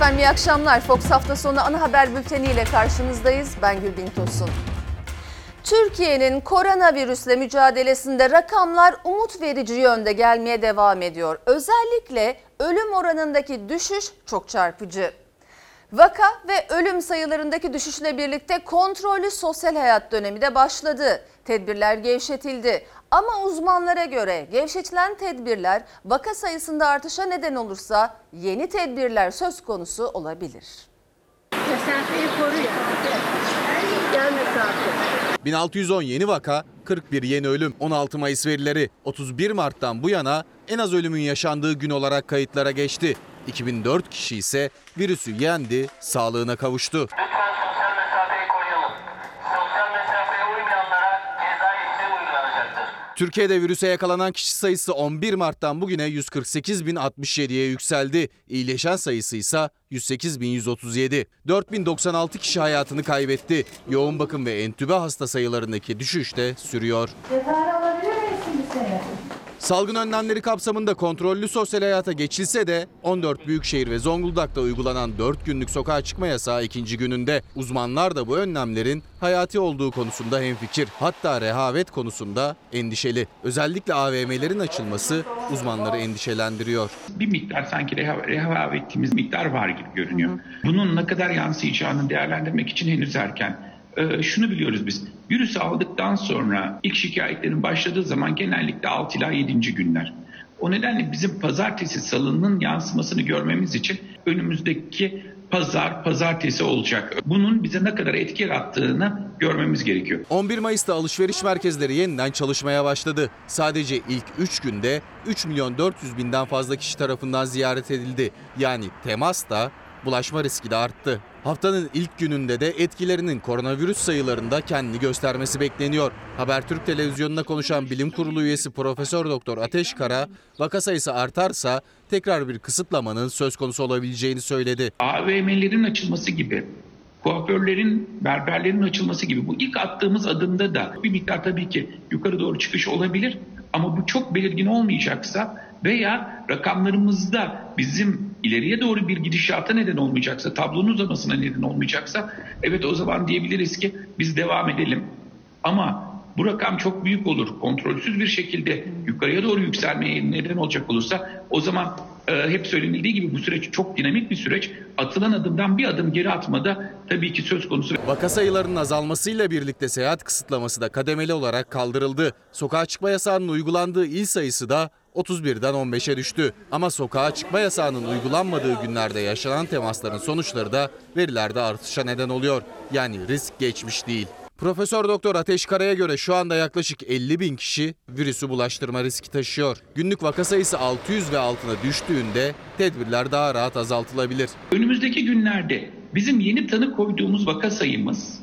Efendim iyi akşamlar. Fox hafta sonu ana haber bülteniyle karşınızdayız. Ben Gülbin Tosun. Türkiye'nin koronavirüsle mücadelesinde rakamlar umut verici yönde gelmeye devam ediyor. Özellikle ölüm oranındaki düşüş çok çarpıcı. Vaka ve ölüm sayılarındaki düşüşle birlikte kontrollü sosyal hayat dönemi de başladı. Tedbirler gevşetildi. Ama uzmanlara göre gevşetilen tedbirler vaka sayısında artışa neden olursa yeni tedbirler söz konusu olabilir. Mesafeyi koruyor. Gel mesafe. 1610 yeni vaka, 41 yeni ölüm. 16 Mayıs verileri 31 Mart'tan bu yana en az ölümün yaşandığı gün olarak kayıtlara geçti. 2004 kişi ise virüsü yendi, sağlığına kavuştu. Türkiye'de virüse yakalanan kişi sayısı 11 Mart'tan bugüne 148.067'ye yükseldi. İyileşen sayısı ise 108.137. 4096 kişi hayatını kaybetti. Yoğun bakım ve entübe hasta sayılarındaki düşüş de sürüyor. Salgın önlemleri kapsamında kontrollü sosyal hayata geçilse de 14 büyükşehir ve Zonguldak'ta uygulanan 4 günlük sokağa çıkma yasağı ikinci gününde. Uzmanlar da bu önlemlerin hayati olduğu konusunda hemfikir. Hatta rehavet konusunda endişeli. Özellikle AVM'lerin açılması uzmanları endişelendiriyor. bir miktar sanki reha- rehavetimiz miktar var gibi görünüyor. Bunun ne kadar yansıyacağını değerlendirmek için henüz erken. Ee, şunu biliyoruz biz. Virüsü aldıktan sonra ilk şikayetlerin başladığı zaman genellikle 6 ila 7. günler. O nedenle bizim pazartesi salının yansımasını görmemiz için önümüzdeki pazar pazartesi olacak. Bunun bize ne kadar etki yarattığını görmemiz gerekiyor. 11 Mayıs'ta alışveriş merkezleri yeniden çalışmaya başladı. Sadece ilk 3 günde 3 milyon 400 binden fazla kişi tarafından ziyaret edildi. Yani temas da bulaşma riski de arttı. Haftanın ilk gününde de etkilerinin koronavirüs sayılarında kendini göstermesi bekleniyor. Habertürk televizyonuna konuşan bilim kurulu üyesi Profesör Doktor Ateş Kara, vaka sayısı artarsa tekrar bir kısıtlamanın söz konusu olabileceğini söyledi. AVM'lerin açılması gibi, kuaförlerin, berberlerin açılması gibi bu ilk attığımız adımda da bir miktar tabii ki yukarı doğru çıkış olabilir ama bu çok belirgin olmayacaksa veya rakamlarımızda bizim ileriye doğru bir gidişata neden olmayacaksa, tablonun uzamasına neden olmayacaksa evet o zaman diyebiliriz ki biz devam edelim. Ama bu rakam çok büyük olur. Kontrolsüz bir şekilde yukarıya doğru yükselmeye neden olacak olursa o zaman e, hep söylenildiği gibi bu süreç çok dinamik bir süreç. Atılan adımdan bir adım geri atmada tabii ki söz konusu. Vaka sayılarının azalmasıyla birlikte seyahat kısıtlaması da kademeli olarak kaldırıldı. Sokağa çıkma yasağının uygulandığı il sayısı da 31'den 15'e düştü. Ama sokağa çıkma yasağının uygulanmadığı günlerde yaşanan temasların sonuçları da verilerde artışa neden oluyor. Yani risk geçmiş değil. Profesör Doktor Ateş Kara'ya göre şu anda yaklaşık 50 bin kişi virüsü bulaştırma riski taşıyor. Günlük vaka sayısı 600 ve altına düştüğünde tedbirler daha rahat azaltılabilir. Önümüzdeki günlerde bizim yeni tanı koyduğumuz vaka sayımız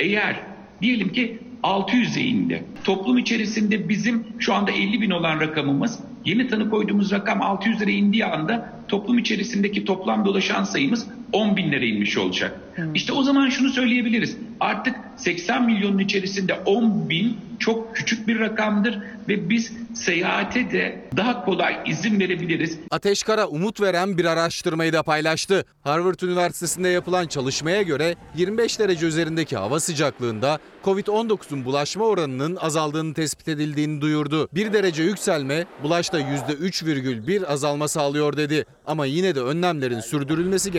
eğer diyelim ki 600'e indi. Toplum içerisinde bizim şu anda 50 bin olan rakamımız yeni tanı koyduğumuz rakam 600'lere indiği anda toplum içerisindeki toplam dolaşan sayımız 10 binlere inmiş olacak. İşte o zaman şunu söyleyebiliriz. Artık 80 milyonun içerisinde 10 bin çok küçük bir rakamdır ve biz seyahate de daha kolay izin verebiliriz. Ateş Kara umut veren bir araştırmayı da paylaştı. Harvard Üniversitesi'nde yapılan çalışmaya göre 25 derece üzerindeki hava sıcaklığında Covid-19'un bulaşma oranının azaldığını tespit edildiğini duyurdu. 1 derece yükselme bulaşta %3,1 azalma sağlıyor dedi. Ama yine de önlemlerin sürdürülmesi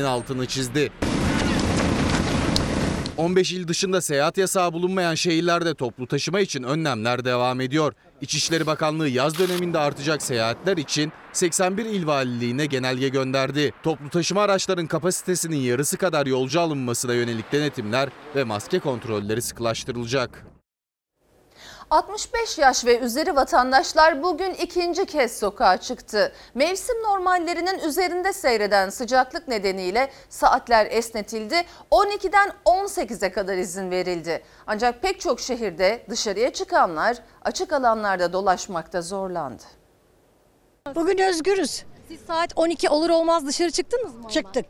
gerektiğinin altını çizdi. 15 il dışında seyahat yasağı bulunmayan şehirlerde toplu taşıma için önlemler devam ediyor. İçişleri Bakanlığı yaz döneminde artacak seyahatler için 81 il valiliğine genelge gönderdi. Toplu taşıma araçların kapasitesinin yarısı kadar yolcu alınmasına yönelik denetimler ve maske kontrolleri sıkılaştırılacak. 65 yaş ve üzeri vatandaşlar bugün ikinci kez sokağa çıktı. Mevsim normallerinin üzerinde seyreden sıcaklık nedeniyle saatler esnetildi. 12'den 18'e kadar izin verildi. Ancak pek çok şehirde dışarıya çıkanlar açık alanlarda dolaşmakta zorlandı. Bugün özgürüz. Siz saat 12 olur olmaz dışarı çıktınız mı? Çıktık.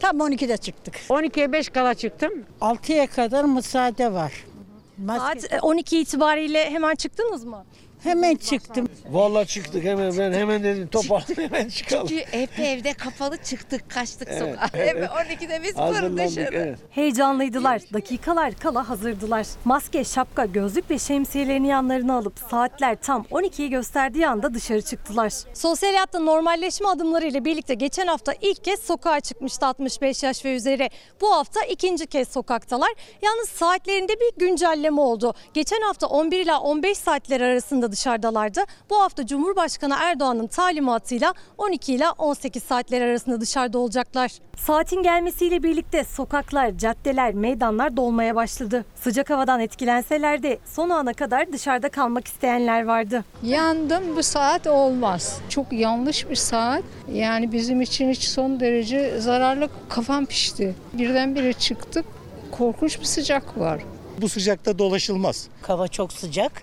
Tam 12'de çıktık. 12'ye 5 kala çıktım. 6'ya kadar müsaade var. Maske Saat e, 12 itibariyle hemen çıktınız mı? Hemen çıktım. Vallahi çıktık hemen ben hemen dedim toparlan hemen çıkalım. Çünkü hep evde kapalı çıktık kaçtık Evet, sokağa. evet. Hep 12'de biz fır Hazırlandık dışarı. evet. Heyecanlıydılar. Dakikalar kala hazırdılar. Maske, şapka, gözlük ve şemsiyelerini yanlarına alıp saatler tam 12'yi gösterdiği anda dışarı çıktılar. Sosyal hayatta normalleşme adımlarıyla birlikte geçen hafta ilk kez sokağa çıkmıştı 65 yaş ve üzeri. Bu hafta ikinci kez sokaktalar. Yalnız saatlerinde bir güncelleme oldu. Geçen hafta 11 ila 15 saatler arasında dışarıdalardı. Bu hafta Cumhurbaşkanı Erdoğan'ın talimatıyla 12 ila 18 saatler arasında dışarıda olacaklar. Saatin gelmesiyle birlikte sokaklar, caddeler, meydanlar dolmaya başladı. Sıcak havadan etkilenseler de son ana kadar dışarıda kalmak isteyenler vardı. Yandım bu saat olmaz. Çok yanlış bir saat. Yani bizim için hiç son derece zararlı. Kafam pişti. Birdenbire çıktık. Korkunç bir sıcak var. Bu sıcakta dolaşılmaz. Hava çok sıcak.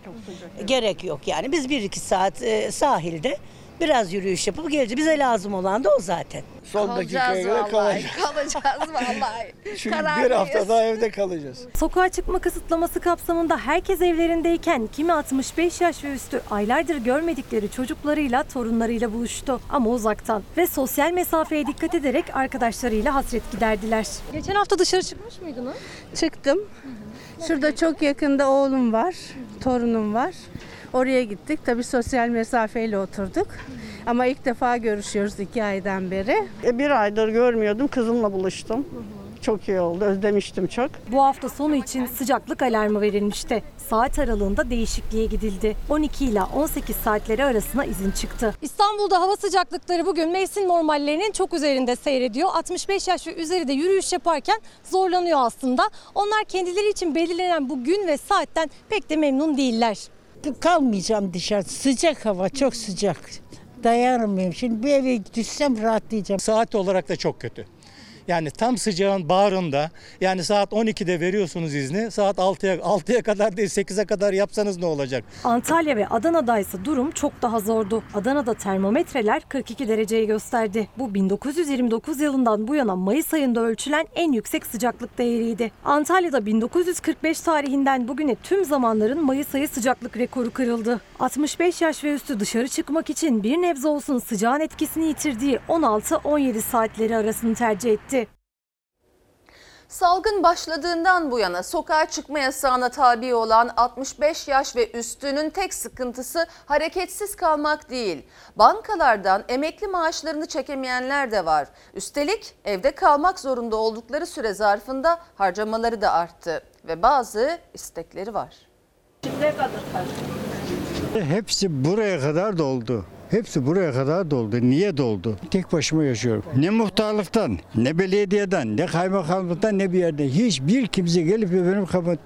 Gerek yok yani. Biz bir iki saat e, sahilde biraz yürüyüş yapıp geleceğiz. Bize lazım olan da o zaten. Son dakikaya göre kalacağız. Kalacağız vallahi. Çünkü bir Kararlıyız. hafta daha evde kalacağız. Sokağa çıkma kısıtlaması kapsamında herkes evlerindeyken kimi 65 yaş ve üstü aylardır görmedikleri çocuklarıyla, torunlarıyla buluştu. Ama uzaktan ve sosyal mesafeye dikkat ederek arkadaşlarıyla hasret giderdiler. Geçen hafta dışarı çıkmış mıydınız? Çıktım. Şurada çok yakında oğlum var, torunum var. Oraya gittik. Tabii sosyal mesafeyle oturduk. Ama ilk defa görüşüyoruz iki aydan beri. E, Bir aydır görmüyordum. Kızımla buluştum. Çok iyi oldu. Özlemiştim çok. Bu hafta sonu için sıcaklık alarmı verilmişti. Saat aralığında değişikliğe gidildi. 12 ile 18 saatleri arasına izin çıktı. İstanbul'da hava sıcaklıkları bugün mevsim normallerinin çok üzerinde seyrediyor. 65 yaş ve üzeri de yürüyüş yaparken zorlanıyor aslında. Onlar kendileri için belirlenen bu gün ve saatten pek de memnun değiller. Kalmayacağım dışarı. Sıcak hava çok sıcak. Dayanamıyorum. Şimdi bir eve düşsem rahatlayacağım. Saat olarak da çok kötü. Yani tam sıcağın bağrında yani saat 12'de veriyorsunuz izni. Saat 6'ya 6'ya kadar değil 8'e kadar yapsanız ne olacak? Antalya ve Adana'da ise durum çok daha zordu. Adana'da termometreler 42 dereceyi gösterdi. Bu 1929 yılından bu yana Mayıs ayında ölçülen en yüksek sıcaklık değeriydi. Antalya'da 1945 tarihinden bugüne tüm zamanların Mayıs ayı sıcaklık rekoru kırıldı. 65 yaş ve üstü dışarı çıkmak için bir nebze olsun sıcağın etkisini yitirdiği 16-17 saatleri arasını tercih etti. Salgın başladığından bu yana sokağa çıkma yasağına tabi olan 65 yaş ve üstünün tek sıkıntısı hareketsiz kalmak değil. Bankalardan emekli maaşlarını çekemeyenler de var. Üstelik evde kalmak zorunda oldukları süre zarfında harcamaları da arttı ve bazı istekleri var. Hepsi buraya kadar doldu. Hepsi buraya kadar doldu. Niye doldu? Tek başıma yaşıyorum. Ne muhtarlıktan, ne belediyeden, ne kaymakamlıktan, ne bir yerden. Hiçbir kimse gelip benim kapı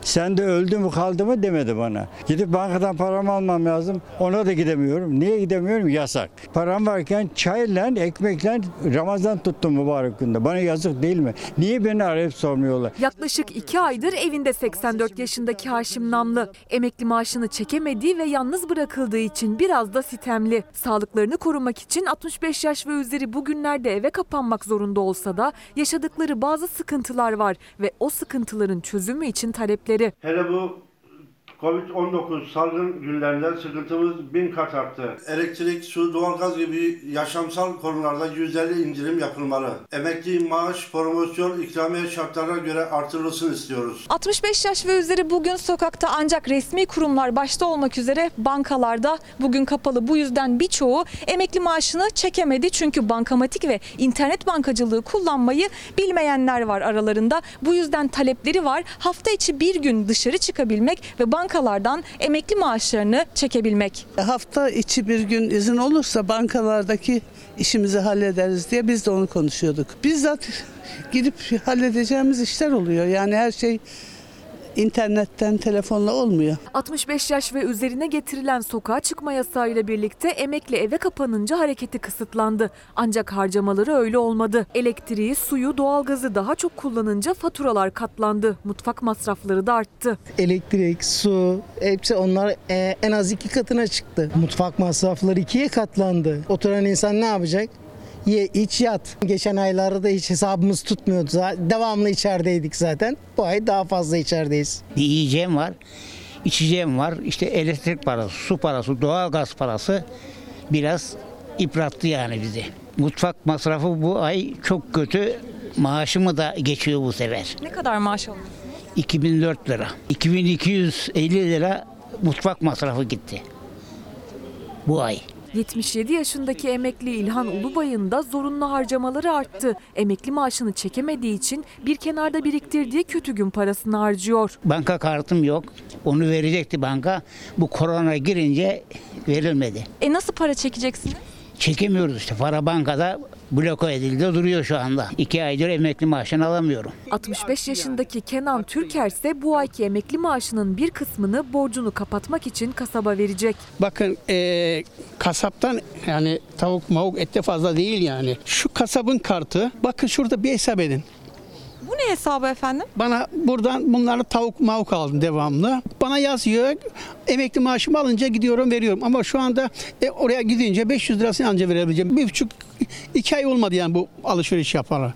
sen de öldü mü kaldı mı demedi bana. Gidip bankadan paramı almam lazım. Ona da gidemiyorum. Niye gidemiyorum? Yasak. Param varken çayla, ekmekle Ramazan tuttum mübarek günde. Bana yazık değil mi? Niye beni arayıp sormuyorlar? Yaklaşık iki aydır evinde 84 yaşındaki Haşim Namlı. Emekli maaşını çekemediği ve yalnız bırakıldığı için biraz da sitemli. Sağlıklarını korumak için 65 yaş ve üzeri bugünlerde eve kapanmak zorunda olsa da yaşadıkları bazı sıkıntılar var ve o sıkıntıların çözümü için talepleri. Hele bu Covid-19 salgın günlerinde sıkıntımız bin kat arttı. Elektrik, su, doğalgaz gibi yaşamsal konularda %50 indirim yapılmalı. Emekli maaş, promosyon, ikramiye şartlarına göre artırılsın istiyoruz. 65 yaş ve üzeri bugün sokakta ancak resmi kurumlar başta olmak üzere bankalarda bugün kapalı. Bu yüzden birçoğu emekli maaşını çekemedi. Çünkü bankamatik ve internet bankacılığı kullanmayı bilmeyenler var aralarında. Bu yüzden talepleri var. Hafta içi bir gün dışarı çıkabilmek ve bankalardan emekli maaşlarını çekebilmek. Hafta içi bir gün izin olursa bankalardaki işimizi hallederiz diye biz de onu konuşuyorduk. Bizzat gidip halledeceğimiz işler oluyor. Yani her şey internetten, telefonla olmuyor. 65 yaş ve üzerine getirilen sokağa çıkma yasağıyla birlikte emekli eve kapanınca hareketi kısıtlandı. Ancak harcamaları öyle olmadı. Elektriği, suyu, doğalgazı daha çok kullanınca faturalar katlandı. Mutfak masrafları da arttı. Elektrik, su hepsi onlar e, en az iki katına çıktı. Mutfak masrafları ikiye katlandı. Oturan insan ne yapacak? Ye, iç, yat. Geçen aylarda da hiç hesabımız tutmuyordu. Devamlı içerideydik zaten. Bu ay daha fazla içerideyiz. Bir yiyeceğim var. içeceğim var. İşte elektrik parası, su parası, doğalgaz parası biraz yıprattı yani bizi. Mutfak masrafı bu ay çok kötü. Maaşımı da geçiyor bu sefer. Ne kadar maaş alıyor? 2004 lira. 2250 lira mutfak masrafı gitti. Bu ay. 77 yaşındaki emekli İlhan Ulubay'ın da zorunlu harcamaları arttı. Emekli maaşını çekemediği için bir kenarda biriktirdiği kötü gün parasını harcıyor. Banka kartım yok. Onu verecekti banka. Bu korona girince verilmedi. E nasıl para çekeceksiniz? Çekemiyoruz işte. Para bankada bloke edildi duruyor şu anda. İki aydır emekli maaşını alamıyorum. 65 yaşındaki Kenan Türker ise bu ayki emekli maaşının bir kısmını borcunu kapatmak için kasaba verecek. Bakın eee, kasaptan yani tavuk mavuk ette fazla değil yani. Şu kasabın kartı bakın şurada bir hesap edin. Bu ne hesabı efendim? Bana buradan bunları tavuk mavuk aldım devamlı. Bana yazıyor emekli maaşımı alınca gidiyorum veriyorum. Ama şu anda e, oraya gidince 500 lirasını anca verebileceğim. Bir buçuk iki ay olmadı yani bu alışveriş yapalı.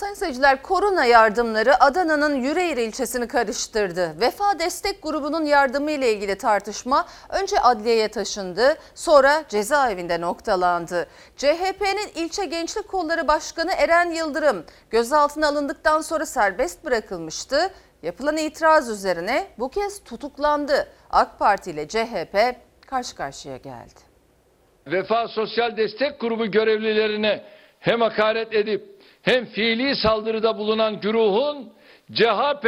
Sayın seyirciler korona yardımları Adana'nın Yüreğir ilçesini karıştırdı. Vefa Destek Grubu'nun yardımı ile ilgili tartışma önce adliyeye taşındı sonra cezaevinde noktalandı. CHP'nin ilçe gençlik kolları başkanı Eren Yıldırım gözaltına alındıktan sonra serbest bırakılmıştı. Yapılan itiraz üzerine bu kez tutuklandı. AK Parti ile CHP karşı karşıya geldi. Vefa Sosyal Destek Grubu görevlilerine hem hakaret edip hem fiili saldırıda bulunan güruhun CHP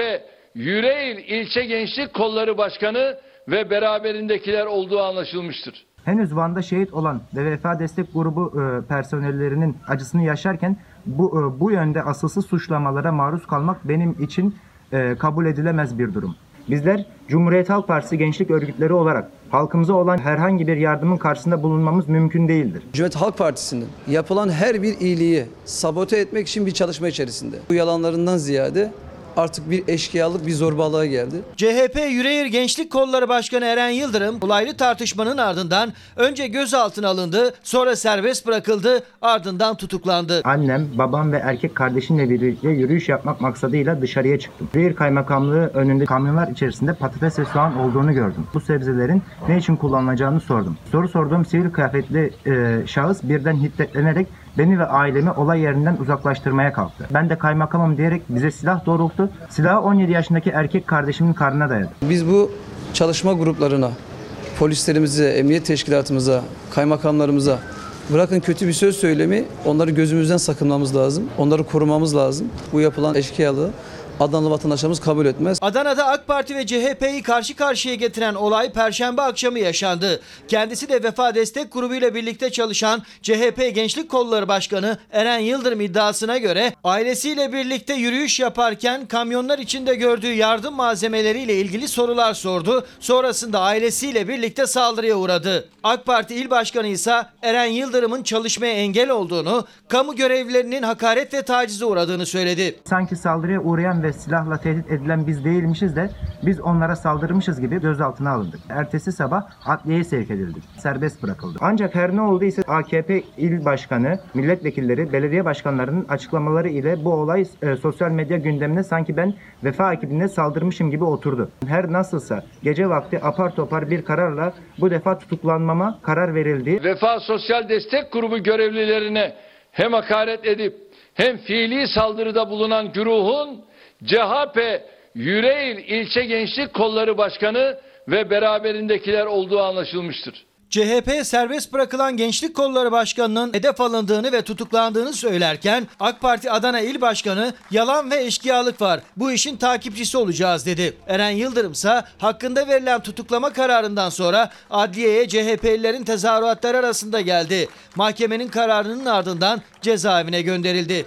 Yüreğir İlçe Gençlik Kolları Başkanı ve beraberindekiler olduğu anlaşılmıştır. Henüz Van'da şehit olan ve Vefa Destek Grubu e, personellerinin acısını yaşarken bu e, bu yönde asılsız suçlamalara maruz kalmak benim için e, kabul edilemez bir durum. Bizler Cumhuriyet Halk Partisi gençlik örgütleri olarak halkımıza olan herhangi bir yardımın karşısında bulunmamız mümkün değildir. Cumhuriyet Halk Partisi'nin yapılan her bir iyiliği sabote etmek için bir çalışma içerisinde. Bu yalanlarından ziyade artık bir eşkıyalık, bir zorbalığa geldi. CHP Yüreğir Gençlik Kolları Başkanı Eren Yıldırım olaylı tartışmanın ardından önce gözaltına alındı, sonra serbest bırakıldı, ardından tutuklandı. Annem, babam ve erkek kardeşimle birlikte yürüyüş yapmak maksadıyla dışarıya çıktım. Yüreğir Kaymakamlığı önünde kamyonlar içerisinde patates ve soğan olduğunu gördüm. Bu sebzelerin ne için kullanılacağını sordum. Soru sorduğum sivil kıyafetli e, şahıs birden hiddetlenerek beni ve ailemi olay yerinden uzaklaştırmaya kalktı. Ben de kaymakamım diyerek bize silah doğrulttu. Silahı 17 yaşındaki erkek kardeşimin karnına dayadı. Biz bu çalışma gruplarına, polislerimize, emniyet teşkilatımıza, kaymakamlarımıza bırakın kötü bir söz söylemi onları gözümüzden sakınmamız lazım. Onları korumamız lazım. Bu yapılan eşkıyalığı Adanalı vatandaşlarımız kabul etmez. Adana'da AK Parti ve CHP'yi karşı karşıya getiren olay Perşembe akşamı yaşandı. Kendisi de Vefa Destek Grubu ile birlikte çalışan CHP Gençlik Kolları Başkanı Eren Yıldırım iddiasına göre ailesiyle birlikte yürüyüş yaparken kamyonlar içinde gördüğü yardım malzemeleriyle ilgili sorular sordu. Sonrasında ailesiyle birlikte saldırıya uğradı. AK Parti İl Başkanı ise Eren Yıldırım'ın çalışmaya engel olduğunu, kamu görevlilerinin hakaret ve tacize uğradığını söyledi. Sanki saldırıya uğrayan ve silahla tehdit edilen biz değilmişiz de biz onlara saldırmışız gibi gözaltına alındık. Ertesi sabah adliyeye sevk edildik. Serbest bırakıldı. Ancak her ne olduysa AKP il başkanı, milletvekilleri, belediye başkanlarının açıklamaları ile bu olay e, sosyal medya gündemine sanki ben vefa ekibine saldırmışım gibi oturdu. Her nasılsa gece vakti apar topar bir kararla bu defa tutuklanmama karar verildi. Vefa Sosyal Destek Grubu görevlilerine hem hakaret edip hem fiili saldırıda bulunan güruhun CHP Yüreğir İlçe Gençlik Kolları Başkanı ve beraberindekiler olduğu anlaşılmıştır. CHP serbest bırakılan Gençlik Kolları Başkanı'nın hedef alındığını ve tutuklandığını söylerken AK Parti Adana İl Başkanı yalan ve eşkıyalık var. Bu işin takipçisi olacağız dedi. Eren Yıldırım ise hakkında verilen tutuklama kararından sonra adliyeye CHP'lilerin tezahüratları arasında geldi. Mahkemenin kararının ardından cezaevine gönderildi.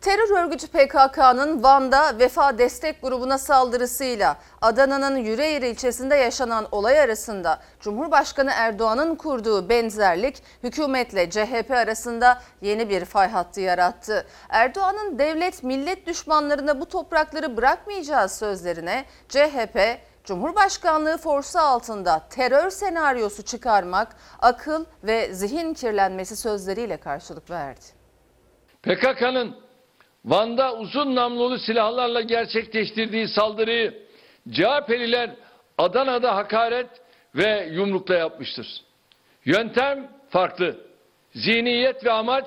Terör örgütü PKK'nın Van'da Vefa Destek Grubu'na saldırısıyla Adana'nın Yüreğir ilçesinde yaşanan olay arasında Cumhurbaşkanı Erdoğan'ın kurduğu benzerlik hükümetle CHP arasında yeni bir fay hattı yarattı. Erdoğan'ın devlet millet düşmanlarına bu toprakları bırakmayacağız sözlerine CHP Cumhurbaşkanlığı forsu altında terör senaryosu çıkarmak, akıl ve zihin kirlenmesi sözleriyle karşılık verdi. PKK'nın Van'da uzun namlulu silahlarla gerçekleştirdiği saldırıyı CHP'liler Adana'da hakaret ve yumrukla yapmıştır. Yöntem farklı. Zihniyet ve amaç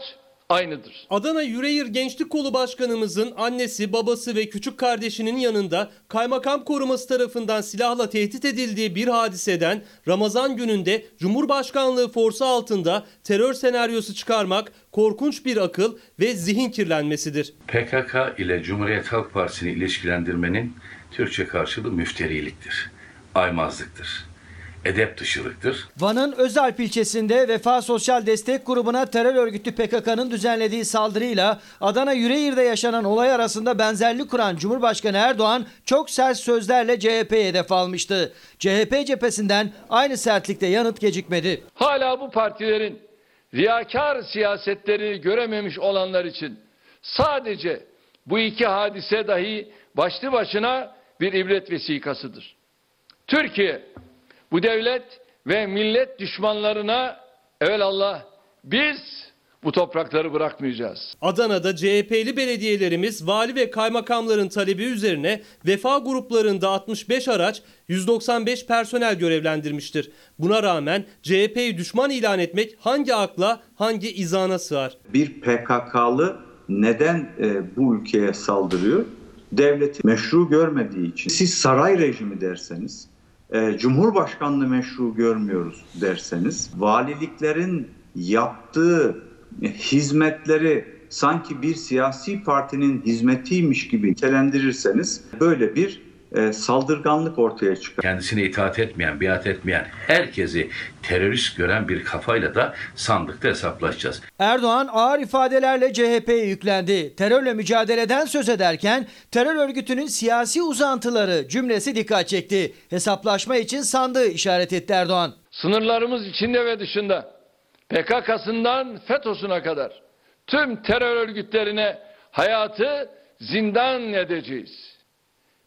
aynıdır. Adana Yüreğir Gençlik Kolu Başkanımızın annesi, babası ve küçük kardeşinin yanında kaymakam koruması tarafından silahla tehdit edildiği bir hadiseden Ramazan gününde Cumhurbaşkanlığı forsu altında terör senaryosu çıkarmak korkunç bir akıl ve zihin kirlenmesidir. PKK ile Cumhuriyet Halk Partisi'ni ilişkilendirmenin Türkçe karşılığı müfteriliktir, aymazlıktır, edep dışılıktır. Van'ın Özalp ilçesinde Vefa Sosyal Destek Grubu'na terör örgütü PKK'nın düzenlediği saldırıyla Adana Yüreğir'de yaşanan olay arasında benzerlik kuran Cumhurbaşkanı Erdoğan çok sert sözlerle CHP'ye hedef almıştı. CHP cephesinden aynı sertlikte yanıt gecikmedi. Hala bu partilerin riyakar siyasetleri görememiş olanlar için sadece bu iki hadise dahi başlı başına bir ibret vesikasıdır. Türkiye bu devlet ve millet düşmanlarına evelallah biz bu toprakları bırakmayacağız. Adana'da CHP'li belediyelerimiz vali ve kaymakamların talebi üzerine vefa gruplarında 65 araç 195 personel görevlendirmiştir. Buna rağmen CHP'yi düşman ilan etmek hangi akla hangi izana sığar? bir PKK'lı neden e, bu ülkeye saldırıyor? Devleti meşru görmediği için. Siz saray rejimi derseniz, e, Cumhurbaşkanlığı meşru görmüyoruz derseniz, valiliklerin yaptığı hizmetleri sanki bir siyasi partinin hizmetiymiş gibi nitelendirirseniz böyle bir e, saldırganlık ortaya çıkar. Kendisine itaat etmeyen, biat etmeyen, herkesi terörist gören bir kafayla da sandıkta hesaplaşacağız. Erdoğan ağır ifadelerle CHP'ye yüklendi. Terörle mücadeleden söz ederken terör örgütünün siyasi uzantıları cümlesi dikkat çekti. Hesaplaşma için sandığı işaret etti Erdoğan. Sınırlarımız içinde ve dışında PKK'sından FETÖ'süne kadar tüm terör örgütlerine hayatı zindan edeceğiz.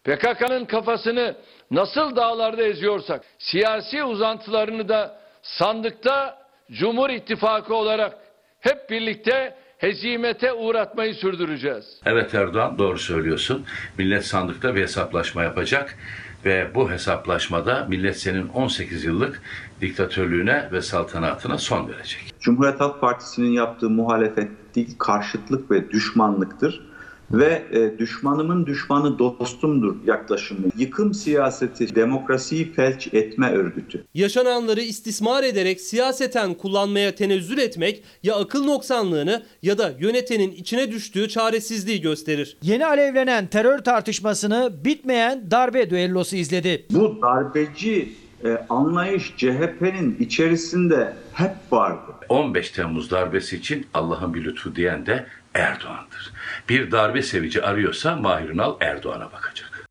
PKK'nın kafasını nasıl dağlarda eziyorsak siyasi uzantılarını da sandıkta Cumhur İttifakı olarak hep birlikte hezimete uğratmayı sürdüreceğiz. Evet Erdoğan doğru söylüyorsun. Millet sandıkta bir hesaplaşma yapacak ve bu hesaplaşmada millet senin 18 yıllık diktatörlüğüne ve saltanatına son verecek. Cumhuriyet Halk Partisi'nin yaptığı muhalefet değil, karşıtlık ve düşmanlıktır. Ve e, düşmanımın düşmanı dostumdur yaklaşımı. Yıkım siyaseti, demokrasiyi felç etme örgütü. Yaşananları istismar ederek siyaseten kullanmaya tenezzül etmek ya akıl noksanlığını ya da yönetenin içine düştüğü çaresizliği gösterir. Yeni alevlenen terör tartışmasını bitmeyen darbe düellosu izledi. Bu darbeci e, anlayış CHP'nin içerisinde hep vardı. 15 Temmuz darbesi için Allah'ın bir lütfu diyen de Erdoğan'dır. Bir darbe sevici arıyorsa Mahir Ünal Erdoğan'a bakacak.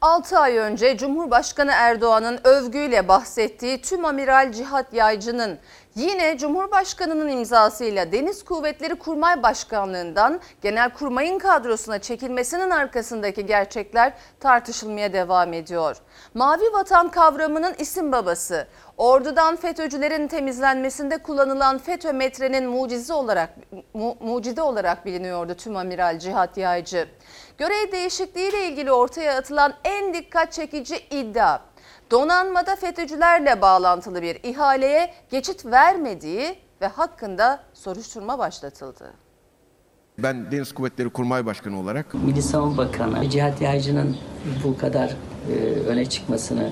6 ay önce Cumhurbaşkanı Erdoğan'ın övgüyle bahsettiği Tüm Amiral Cihat Yaycı'nın yine Cumhurbaşkanı'nın imzasıyla Deniz Kuvvetleri Kurmay Başkanlığı'ndan Genelkurmay'ın kadrosuna çekilmesinin arkasındaki gerçekler tartışılmaya devam ediyor. Mavi Vatan kavramının isim babası, ordudan FETÖ'cülerin temizlenmesinde kullanılan FETÖ metrenin mucize olarak mu, mucide olarak biliniyordu Tüm Amiral Cihat Yaycı. Görev değişikliğiyle ilgili ortaya atılan en dikkat çekici iddia donanmada FETÖ'cülerle bağlantılı bir ihaleye geçit vermediği ve hakkında soruşturma başlatıldı. Ben Deniz Kuvvetleri Kurmay Başkanı olarak Milli Savunma Bakanı Cihat Yaycı'nın bu kadar e, öne çıkmasını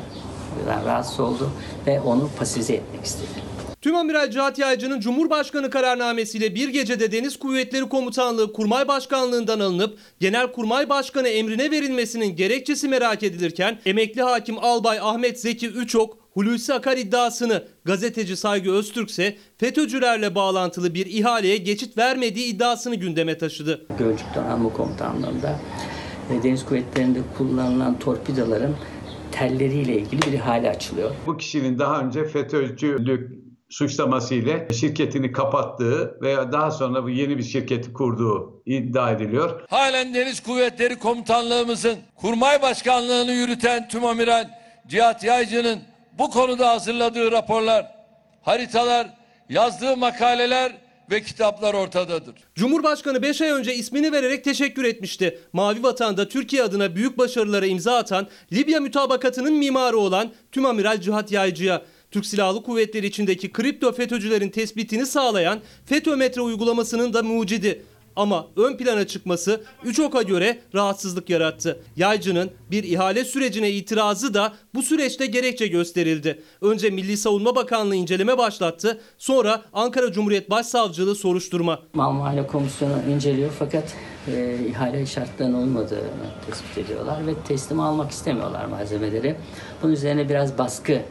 rahatsız oldu ve onu pasifize etmek istedi. Tüm Amiral Cihat Yaycı'nın Cumhurbaşkanı kararnamesiyle bir gecede Deniz Kuvvetleri Komutanlığı Kurmay Başkanlığından alınıp Genelkurmay Başkanı emrine verilmesinin gerekçesi merak edilirken emekli hakim Albay Ahmet Zeki Üçok Hulusi Akar iddiasını gazeteci Saygı Öztürk ise FETÖ'cülerle bağlantılı bir ihaleye geçit vermediği iddiasını gündeme taşıdı. Gölcük Donanma Komutanlığı'nda e, Deniz Kuvvetleri'nde kullanılan torpidoların telleriyle ilgili bir ihale açılıyor. Bu kişinin daha önce FETÖ'cülük suçlamasıyla şirketini kapattığı veya daha sonra bu yeni bir şirketi kurduğu iddia ediliyor. Halen Deniz Kuvvetleri Komutanlığımızın Kurmay Başkanlığını yürüten Tüm Amiral Cihat Yaycı'nın bu konuda hazırladığı raporlar, haritalar, yazdığı makaleler ve kitaplar ortadadır. Cumhurbaşkanı 5 ay önce ismini vererek teşekkür etmişti. Mavi Vatan'da Türkiye adına büyük başarılara imza atan, Libya mütabakatının mimarı olan Tüm Amiral Cihat Yaycı'ya, Türk Silahlı Kuvvetleri içindeki kripto FETÖ'cülerin tespitini sağlayan FETÖ-Metre uygulamasının da mucidi. Ama ön plana çıkması Üçok'a göre rahatsızlık yarattı. Yaycı'nın bir ihale sürecine itirazı da bu süreçte gerekçe gösterildi. Önce Milli Savunma Bakanlığı inceleme başlattı. Sonra Ankara Cumhuriyet Başsavcılığı soruşturma. Mal Muayene Komisyonu inceliyor fakat e, ihale şartlarının olmadığını tespit ediyorlar ve teslim almak istemiyorlar malzemeleri. Bunun üzerine biraz baskı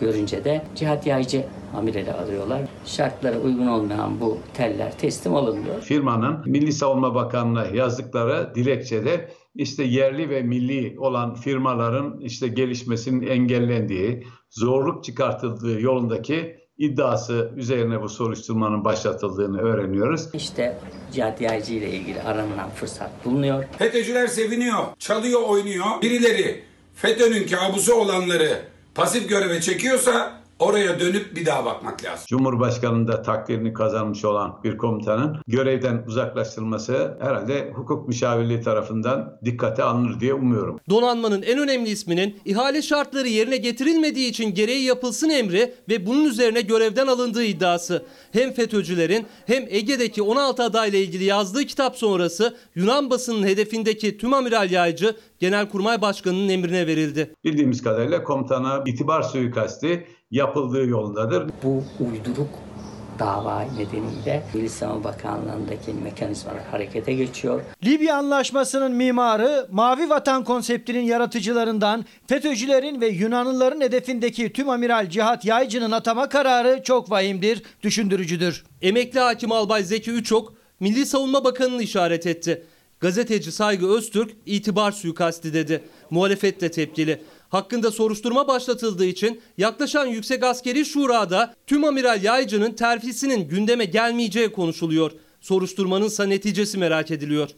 görünce de Cihat Yaycı amireli arıyorlar. Şartlara uygun olmayan bu teller teslim alınmıyor. Firmanın Milli Savunma Bakanlığı'na yazdıkları dilekçede işte yerli ve milli olan firmaların işte gelişmesinin engellendiği, zorluk çıkartıldığı yolundaki iddiası üzerine bu soruşturmanın başlatıldığını öğreniyoruz. İşte Cihat Yaycı ile ilgili aranan fırsat bulunuyor. FETÖ'cüler seviniyor, çalıyor, oynuyor. Birileri FETÖ'nün kabusu olanları pasif göreve çekiyorsa oraya dönüp bir daha bakmak lazım. Cumhurbaşkanının da takdirini kazanmış olan bir komutanın görevden uzaklaştırılması herhalde hukuk müşavirliği tarafından dikkate alınır diye umuyorum. Donanmanın en önemli isminin ihale şartları yerine getirilmediği için gereği yapılsın emri ve bunun üzerine görevden alındığı iddiası. Hem FETÖ'cülerin hem Ege'deki 16 adayla ilgili yazdığı kitap sonrası Yunan basının hedefindeki tüm amiral yaycı Genelkurmay Başkanı'nın emrine verildi. Bildiğimiz kadarıyla komutana itibar suikasti yapıldığı yolundadır. Bu uyduruk dava nedeniyle Milli Savunma Bakanlığı'ndaki mekanizmalar harekete geçiyor. Libya Anlaşması'nın mimarı, Mavi Vatan konseptinin yaratıcılarından FETÖ'cülerin ve Yunanlıların hedefindeki tüm amiral Cihat Yaycı'nın atama kararı çok vahimdir, düşündürücüdür. Emekli hakim albay Zeki Üçok, Milli Savunma Bakanı'nı işaret etti. Gazeteci Saygı Öztürk itibar suikasti dedi. Muhalefet de tepkili. Hakkında soruşturma başlatıldığı için yaklaşan Yüksek Askeri Şura'da tüm amiral Yaycı'nın terfisinin gündeme gelmeyeceği konuşuluyor. Soruşturmanın ise neticesi merak ediliyor.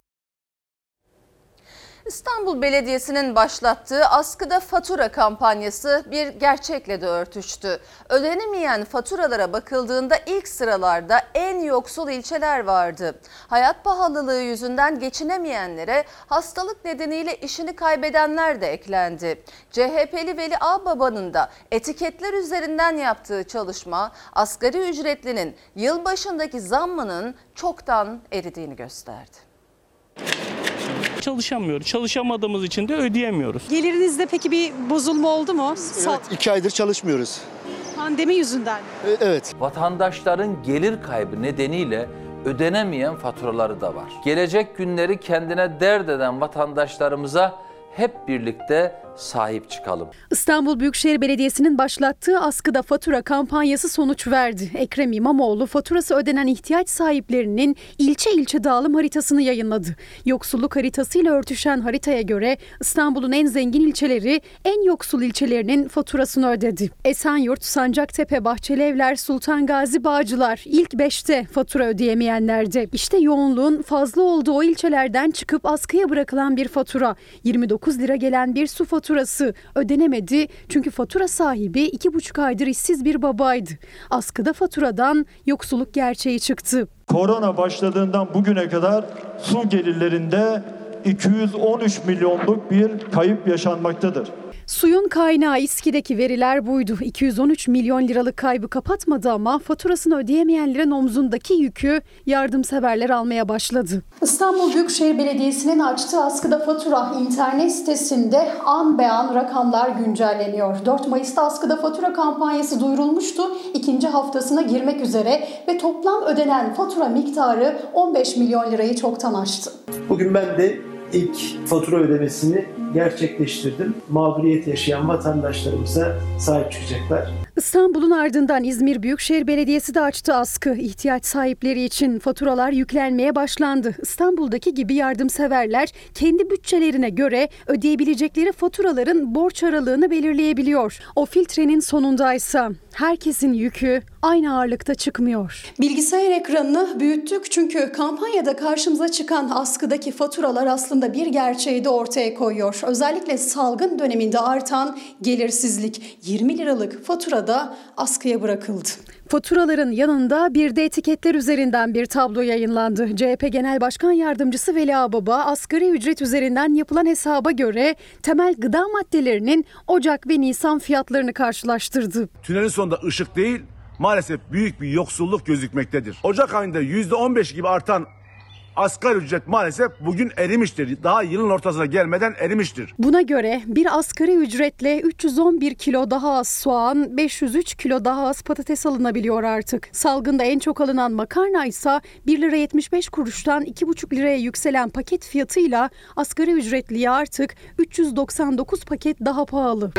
İstanbul Belediyesi'nin başlattığı askıda fatura kampanyası bir gerçekle de örtüştü. Ödenemeyen faturalara bakıldığında ilk sıralarda en yoksul ilçeler vardı. Hayat pahalılığı yüzünden geçinemeyenlere hastalık nedeniyle işini kaybedenler de eklendi. CHP'li Veli Ağbaba'nın da etiketler üzerinden yaptığı çalışma asgari ücretlinin yılbaşındaki zammının çoktan eridiğini gösterdi. Çalışamıyoruz. Çalışamadığımız için de ödeyemiyoruz. Gelirinizde peki bir bozulma oldu mu? Evet, iki aydır çalışmıyoruz. Pandemi yüzünden. E, Evet. Vatandaşların gelir kaybı nedeniyle ödenemeyen faturaları da var. Gelecek günleri kendine dert eden vatandaşlarımıza hep birlikte sahip çıkalım. İstanbul Büyükşehir Belediyesi'nin başlattığı askıda fatura kampanyası sonuç verdi. Ekrem İmamoğlu faturası ödenen ihtiyaç sahiplerinin ilçe ilçe dağılım haritasını yayınladı. Yoksulluk haritasıyla örtüşen haritaya göre İstanbul'un en zengin ilçeleri en yoksul ilçelerinin faturasını ödedi. Esenyurt, Sancaktepe, Bahçelievler, Sultan Gazi, Bağcılar ilk 5'te fatura ödeyemeyenlerde. İşte yoğunluğun fazla olduğu o ilçelerden çıkıp askıya bırakılan bir fatura. 29 lira gelen bir su faturası ödenemedi çünkü fatura sahibi 2,5 aydır işsiz bir babaydı. Askıda faturadan yoksulluk gerçeği çıktı. Korona başladığından bugüne kadar su gelirlerinde 213 milyonluk bir kayıp yaşanmaktadır. Suyun kaynağı İSKİ'deki veriler buydu. 213 milyon liralık kaybı kapatmadı ama faturasını ödeyemeyenlerin omzundaki yükü yardımseverler almaya başladı. İstanbul Büyükşehir Belediyesi'nin açtığı askıda fatura internet sitesinde an be an rakamlar güncelleniyor. 4 Mayıs'ta askıda fatura kampanyası duyurulmuştu. İkinci haftasına girmek üzere ve toplam ödenen fatura miktarı 15 milyon lirayı çoktan aştı. Bugün ben de ilk fatura ödemesini gerçekleştirdim. Mağduriyet yaşayan vatandaşlarımıza sahip çıkacaklar. İstanbul'un ardından İzmir Büyükşehir Belediyesi de açtı askı. İhtiyaç sahipleri için faturalar yüklenmeye başlandı. İstanbul'daki gibi yardımseverler kendi bütçelerine göre ödeyebilecekleri faturaların borç aralığını belirleyebiliyor. O filtrenin sonundaysa herkesin yükü aynı ağırlıkta çıkmıyor. Bilgisayar ekranını büyüttük çünkü kampanyada karşımıza çıkan askıdaki faturalar aslında bir gerçeği de ortaya koyuyor. Özellikle salgın döneminde artan gelirsizlik 20 liralık fatura da askıya bırakıldı. Faturaların yanında bir de etiketler üzerinden bir tablo yayınlandı. CHP Genel Başkan Yardımcısı Veli Ağbaba asgari ücret üzerinden yapılan hesaba göre temel gıda maddelerinin Ocak ve Nisan fiyatlarını karşılaştırdı. Tünelin sonunda ışık değil maalesef büyük bir yoksulluk gözükmektedir. Ocak ayında %15 gibi artan asgari ücret maalesef bugün erimiştir. Daha yılın ortasına gelmeden erimiştir. Buna göre bir asgari ücretle 311 kilo daha az soğan, 503 kilo daha az patates alınabiliyor artık. Salgında en çok alınan makarna ise 1 lira 75 kuruştan 2,5 liraya yükselen paket fiyatıyla asgari ücretliye artık 399 paket daha pahalı.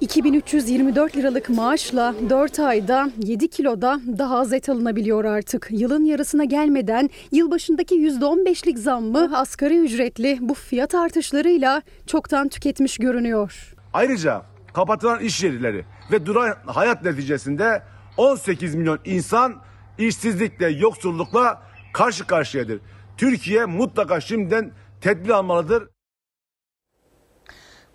2324 liralık maaşla 4 ayda 7 kiloda daha az et alınabiliyor artık. Yılın yarısına gelmeden yılbaşındaki %15'lik zammı asgari ücretli bu fiyat artışlarıyla çoktan tüketmiş görünüyor. Ayrıca kapatılan iş yerleri ve duran hayat neticesinde 18 milyon insan işsizlikle, yoksullukla karşı karşıyadır. Türkiye mutlaka şimdiden tedbir almalıdır.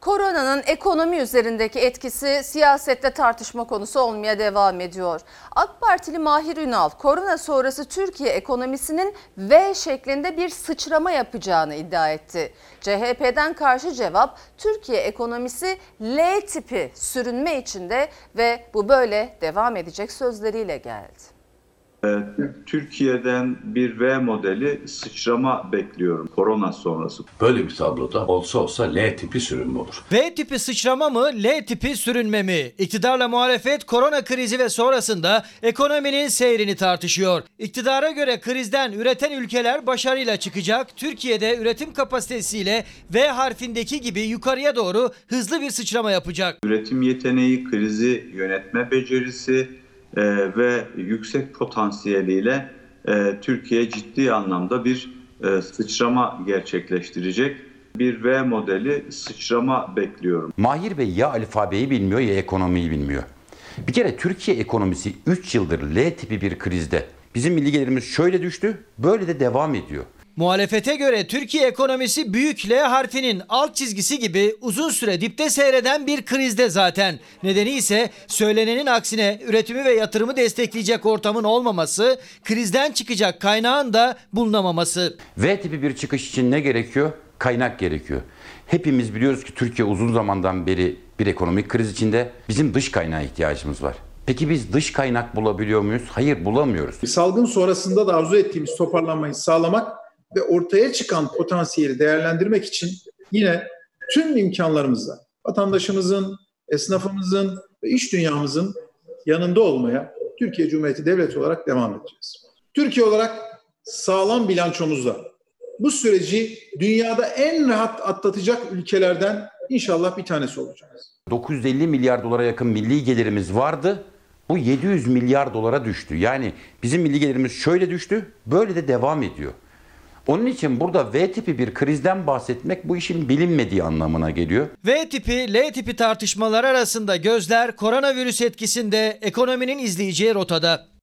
Koronanın ekonomi üzerindeki etkisi siyasette tartışma konusu olmaya devam ediyor. AK Partili Mahir Ünal, korona sonrası Türkiye ekonomisinin V şeklinde bir sıçrama yapacağını iddia etti. CHP'den karşı cevap Türkiye ekonomisi L tipi sürünme içinde ve bu böyle devam edecek sözleriyle geldi. Ee, Türkiye'den bir V modeli sıçrama bekliyorum korona sonrası. Böyle bir tabloda olsa olsa L tipi sürünme olur. V tipi sıçrama mı, L tipi sürünme mi? İktidarla muhalefet korona krizi ve sonrasında ekonominin seyrini tartışıyor. İktidara göre krizden üreten ülkeler başarıyla çıkacak. Türkiye'de üretim kapasitesiyle V harfindeki gibi yukarıya doğru hızlı bir sıçrama yapacak. Üretim yeteneği, krizi yönetme becerisi e, ve yüksek potansiyeliyle e, Türkiye ciddi anlamda bir e, sıçrama gerçekleştirecek. Bir V modeli sıçrama bekliyorum. Mahir Bey ya alfabeyi bilmiyor ya ekonomiyi bilmiyor. Bir kere Türkiye ekonomisi 3 yıldır L tipi bir krizde. Bizim milli gelirimiz şöyle düştü, böyle de devam ediyor. Muhalefete göre Türkiye ekonomisi büyük L harfinin alt çizgisi gibi uzun süre dipte seyreden bir krizde zaten. Nedeni ise söylenenin aksine üretimi ve yatırımı destekleyecek ortamın olmaması, krizden çıkacak kaynağın da bulunamaması. V tipi bir çıkış için ne gerekiyor? Kaynak gerekiyor. Hepimiz biliyoruz ki Türkiye uzun zamandan beri bir ekonomik kriz içinde. Bizim dış kaynağa ihtiyacımız var. Peki biz dış kaynak bulabiliyor muyuz? Hayır bulamıyoruz. Salgın sonrasında da arzu ettiğimiz toparlanmayı sağlamak ve ortaya çıkan potansiyeli değerlendirmek için yine tüm imkanlarımızla vatandaşımızın, esnafımızın ve iş dünyamızın yanında olmaya Türkiye Cumhuriyeti Devleti olarak devam edeceğiz. Türkiye olarak sağlam bilançomuzla bu süreci dünyada en rahat atlatacak ülkelerden inşallah bir tanesi olacağız. 950 milyar dolara yakın milli gelirimiz vardı. Bu 700 milyar dolara düştü. Yani bizim milli gelirimiz şöyle düştü, böyle de devam ediyor. Onun için burada V tipi bir krizden bahsetmek bu işin bilinmediği anlamına geliyor. V tipi, L tipi tartışmalar arasında gözler koronavirüs etkisinde ekonominin izleyeceği rotada.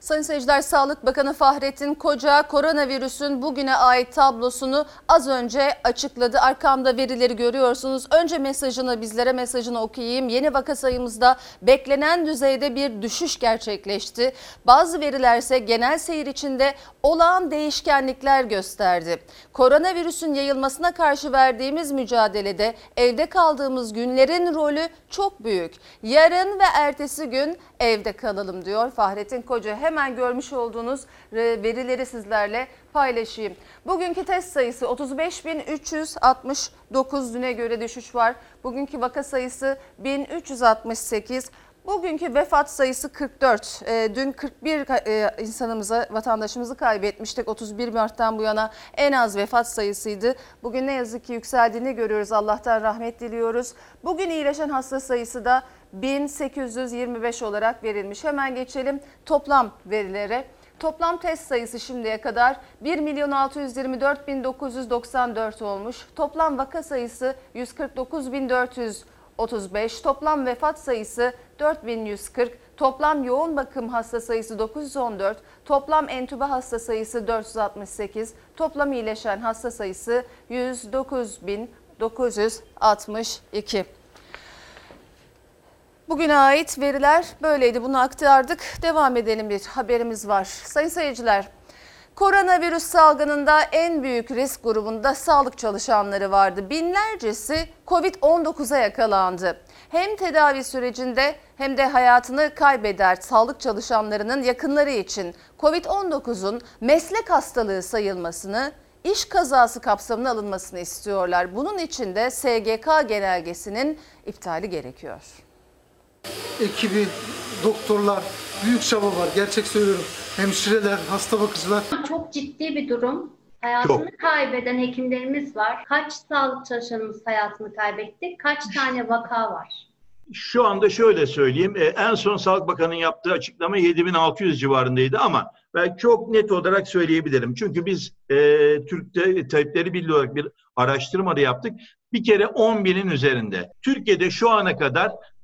Sayın seyirciler Sağlık Bakanı Fahrettin Koca koronavirüsün bugüne ait tablosunu az önce açıkladı. Arkamda verileri görüyorsunuz. Önce mesajını bizlere mesajını okuyayım. Yeni vaka sayımızda beklenen düzeyde bir düşüş gerçekleşti. Bazı veriler ise genel seyir içinde olağan değişkenlikler gösterdi. Koronavirüsün yayılmasına karşı verdiğimiz mücadelede evde kaldığımız günlerin rolü çok büyük. Yarın ve ertesi gün evde kalalım diyor Fahrettin Koca. Hemen görmüş olduğunuz verileri sizlerle paylaşayım. Bugünkü test sayısı 35.369 düne göre düşüş var. Bugünkü vaka sayısı 1368. Bugünkü vefat sayısı 44. E, dün 41 e, insanımızı, vatandaşımızı kaybetmiştik. 31 Mart'tan bu yana en az vefat sayısıydı. Bugün ne yazık ki yükseldiğini görüyoruz. Allah'tan rahmet diliyoruz. Bugün iyileşen hasta sayısı da 1825 olarak verilmiş. Hemen geçelim toplam verilere. Toplam test sayısı şimdiye kadar 1 milyon 624 bin 994 olmuş. Toplam vaka sayısı 149 bin 435. Toplam vefat sayısı 4140. Toplam yoğun bakım hasta sayısı 914. Toplam entübe hasta sayısı 468. Toplam iyileşen hasta sayısı 109 bin 962. Bugüne ait veriler böyleydi. Bunu aktardık. Devam edelim bir haberimiz var. Sayın seyirciler, koronavirüs salgınında en büyük risk grubunda sağlık çalışanları vardı. Binlercesi Covid-19'a yakalandı. Hem tedavi sürecinde hem de hayatını kaybeder sağlık çalışanlarının yakınları için Covid-19'un meslek hastalığı sayılmasını iş kazası kapsamına alınmasını istiyorlar. Bunun için de SGK genelgesinin iptali gerekiyor. Ekibi, doktorlar, büyük çaba var. Gerçek söylüyorum. Hemşireler, hasta bakıcılar. Çok ciddi bir durum. Hayatını kaybeden hekimlerimiz var. Kaç sağlık çalışanımız hayatını kaybetti? Kaç tane vaka var? Şu anda şöyle söyleyeyim. e, En son Sağlık Bakanı'nın yaptığı açıklama 7600 civarındaydı ama ben çok net olarak söyleyebilirim. Çünkü biz e, Türk Tabipleri Birliği olarak bir araştırma da yaptık. Bir kere 10 binin üzerinde. Türkiye'de şu ana kadar e,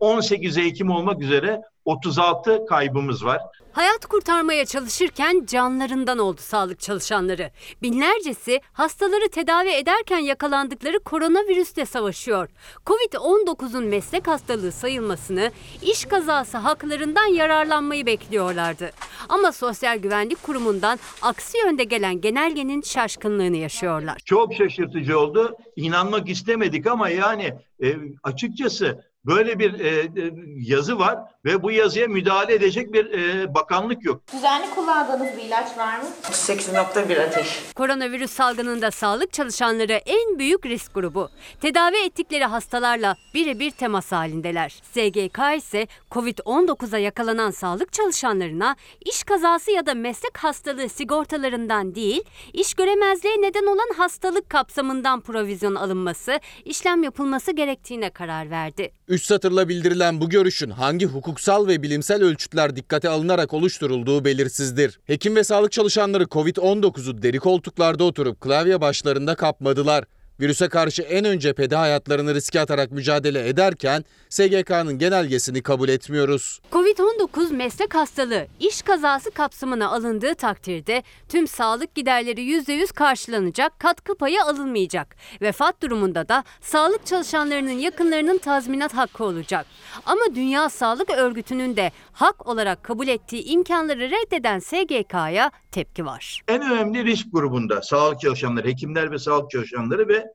18 Ekim olmak üzere 36 kaybımız var. Hayat kurtarmaya çalışırken canlarından oldu sağlık çalışanları. Binlercesi hastaları tedavi ederken yakalandıkları koronavirüsle savaşıyor. Covid-19'un meslek hastalığı sayılmasını, iş kazası haklarından yararlanmayı bekliyorlardı. Ama Sosyal Güvenlik Kurumu'ndan aksi yönde gelen genelgenin şaşkınlığını yaşıyorlar. Çok şaşırtıcı oldu. İnanmak istemedik ama yani e, açıkçası böyle bir e, e, yazı var ve bu yazıya müdahale edecek bir e, bakanlık yok. Düzenli kullandığınız bir ilaç var mı? 8.1 ateş. Koronavirüs salgınında sağlık çalışanları en büyük risk grubu. Tedavi ettikleri hastalarla birebir temas halindeler. SGK ise Covid-19'a yakalanan sağlık çalışanlarına iş kazası ya da meslek hastalığı sigortalarından değil, iş göremezliğe neden olan hastalık kapsamından provizyon alınması, işlem yapılması gerektiğine karar verdi. Üç satırla bildirilen bu görüşün hangi hukuksal ve bilimsel ölçütler dikkate alınarak oluşturulduğu belirsizdir. Hekim ve sağlık çalışanları Covid-19'u deri koltuklarda oturup klavye başlarında kapmadılar. Virüse karşı en ön cephede hayatlarını riske atarak mücadele ederken SGK'nın genelgesini kabul etmiyoruz. Covid-19 meslek hastalığı iş kazası kapsamına alındığı takdirde tüm sağlık giderleri %100 karşılanacak, katkı payı alınmayacak. Vefat durumunda da sağlık çalışanlarının yakınlarının tazminat hakkı olacak. Ama Dünya Sağlık Örgütü'nün de hak olarak kabul ettiği imkanları reddeden SGK'ya tepki var. En önemli risk grubunda sağlık çalışanları, hekimler ve sağlık çalışanları ve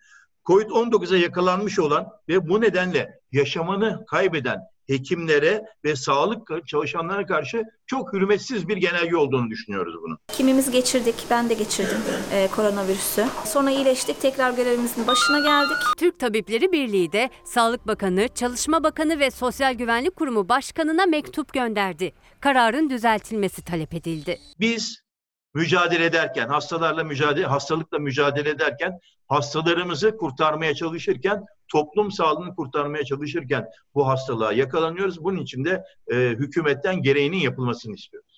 COVID-19'a yakalanmış olan ve bu nedenle yaşamını kaybeden hekimlere ve sağlık çalışanlarına karşı çok hürmetsiz bir genelge olduğunu düşünüyoruz bunun. Kimimiz geçirdik, ben de geçirdim e, koronavirüsü. Sonra iyileştik, tekrar görevimizin başına geldik. Türk Tabipleri Birliği de Sağlık Bakanı, Çalışma Bakanı ve Sosyal Güvenlik Kurumu Başkanı'na mektup gönderdi. Kararın düzeltilmesi talep edildi. Biz mücadele ederken, hastalarla mücadele, hastalıkla mücadele ederken, hastalarımızı kurtarmaya çalışırken, toplum sağlığını kurtarmaya çalışırken bu hastalığa yakalanıyoruz. Bunun için de e, hükümetten gereğinin yapılmasını istiyoruz.